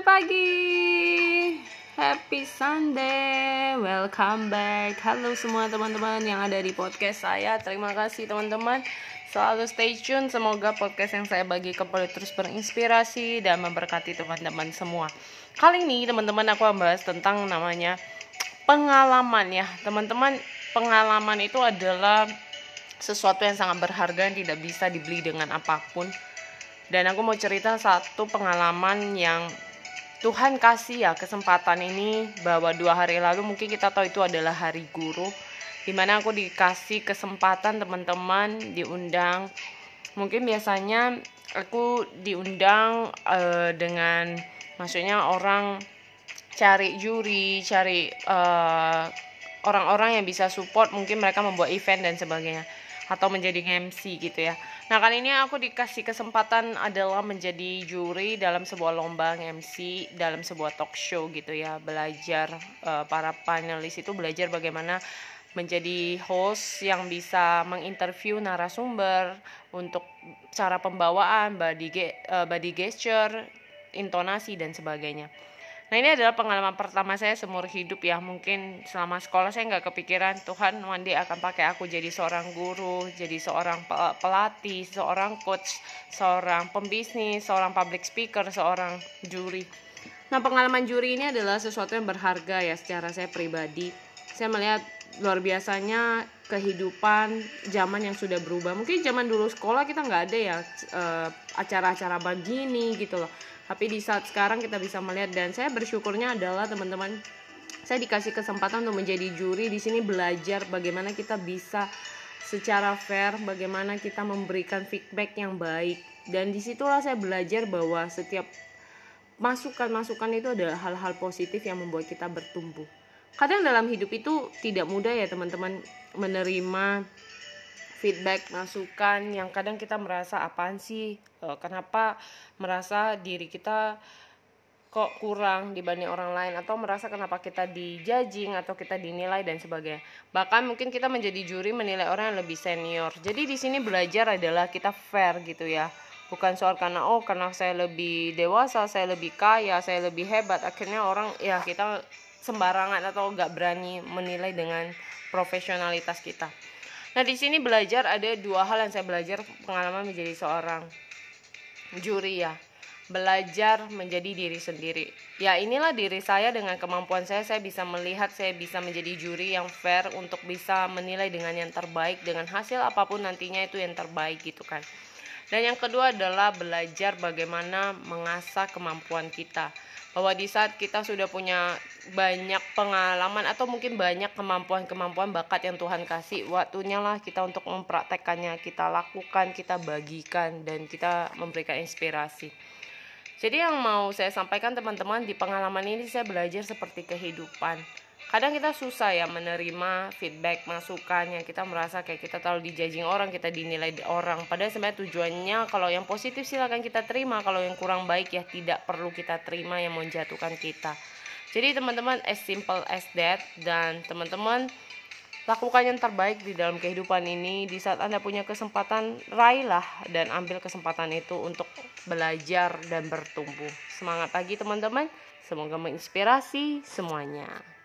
Selamat pagi. Happy Sunday. Welcome back. Halo semua teman-teman yang ada di podcast saya. Terima kasih teman-teman. Selalu stay tune. Semoga podcast yang saya bagi boleh terus berinspirasi dan memberkati teman-teman semua. Kali ini teman-teman aku membahas tentang namanya pengalaman ya. Teman-teman, pengalaman itu adalah sesuatu yang sangat berharga yang tidak bisa dibeli dengan apa pun dan aku mau cerita satu pengalaman yang Tuhan kasih ya kesempatan ini bahwa dua hari lalu mungkin kita tahu itu adalah hari guru di mana aku dikasih kesempatan teman-teman diundang. Mungkin biasanya aku diundang uh, dengan maksudnya orang cari juri cari eh, orang-orang yang bisa support mungkin mereka membuat event dan sebagainya atau menjadi MC gitu ya. Nah kali ini aku dikasih kesempatan adalah menjadi juri dalam sebuah lomba MC dalam sebuah talk show gitu ya. Belajar uh, para panelis itu belajar bagaimana menjadi host yang bisa menginterview narasumber untuk cara pembawaan, body, uh, body gesture, intonasi dan sebagainya. Nah ini adalah pengalaman pertama saya seumur hidup ya. Mungkin selama sekolah saya nggak kepikiran Tuhan day akan pakai aku jadi seorang guru Jadi seorang pelatih, seorang coach, seorang pembisnis, seorang public speaker, seorang juri. Nah pengalaman juri ini adalah sesuatu yang berharga ya secara saya pribadi. Saya melihat luar biasanya kehidupan zaman yang sudah berubah. Mungkin zaman dulu sekolah kita nggak ada ya eh, acara-acara begini gitu loh tapi di saat sekarang kita bisa melihat dan saya bersyukurnya adalah teman-teman saya dikasih kesempatan untuk menjadi juri. Di sini belajar bagaimana kita bisa secara fair bagaimana kita memberikan feedback yang baik. Dan di situlah saya belajar bahwa setiap masukan-masukan itu adalah hal-hal positif yang membuat kita bertumbuh. Kadang dalam hidup itu tidak mudah ya teman-teman menerima feedback masukan yang kadang kita merasa apaan sih uh, kenapa merasa diri kita kok kurang dibanding orang lain atau merasa kenapa kita dijajing atau kita dinilai dan sebagainya. Bahkan mungkin kita menjadi juri menilai orang yang lebih senior. Jadi di sini belajar adalah kita fair gitu ya. Bukan soal karena oh karena saya lebih dewasa, saya lebih kaya, saya lebih hebat. Akhirnya orang ya kita sembarangan atau nggak berani menilai dengan profesionalitas kita. Nah, di sini belajar ada dua hal yang saya belajar pengalaman menjadi seorang juri ya. Belajar menjadi diri sendiri. Ya, inilah diri saya dengan kemampuan saya saya bisa melihat saya bisa menjadi juri yang fair untuk bisa menilai dengan yang terbaik dengan hasil apa pun nantinya itu yang terbaik gitu kan. Dan yang kedua adalah belajar bagaimana mengasah kemampuan kita. Bahwa di saat kita sudah punya banyak pengalaman atau mungkin banyak kemampuan-kemampuan bakat yang Tuhan kasih waktunya lah kita untuk mempraktekannya kita lakukan kita bagikan dan kita memberikan inspirasi. Jadi yang mau saya sampaikan teman-teman di pengalaman ini saya belajar seperti kehidupan kadang kita susah ya menerima feedback masukan yang kita merasa kayak kita terlalu dijajing orang kita dinilai orang. Padahal sebenarnya tujuannya kalau yang positif silakan kita terima kalau yang kurang baik ya tidak perlu kita terima yang menjatuhkan kita. Jadi teman-teman as simple as that. Dan teman-teman lakukan yang terbaik di dalam kehidupan ini. Di saat anda punya kesempatan raihlah dan ambil kesempatan itu untuk belajar dan bertumbuh. Semangat pagi teman-teman. Semoga menginspirasi semuanya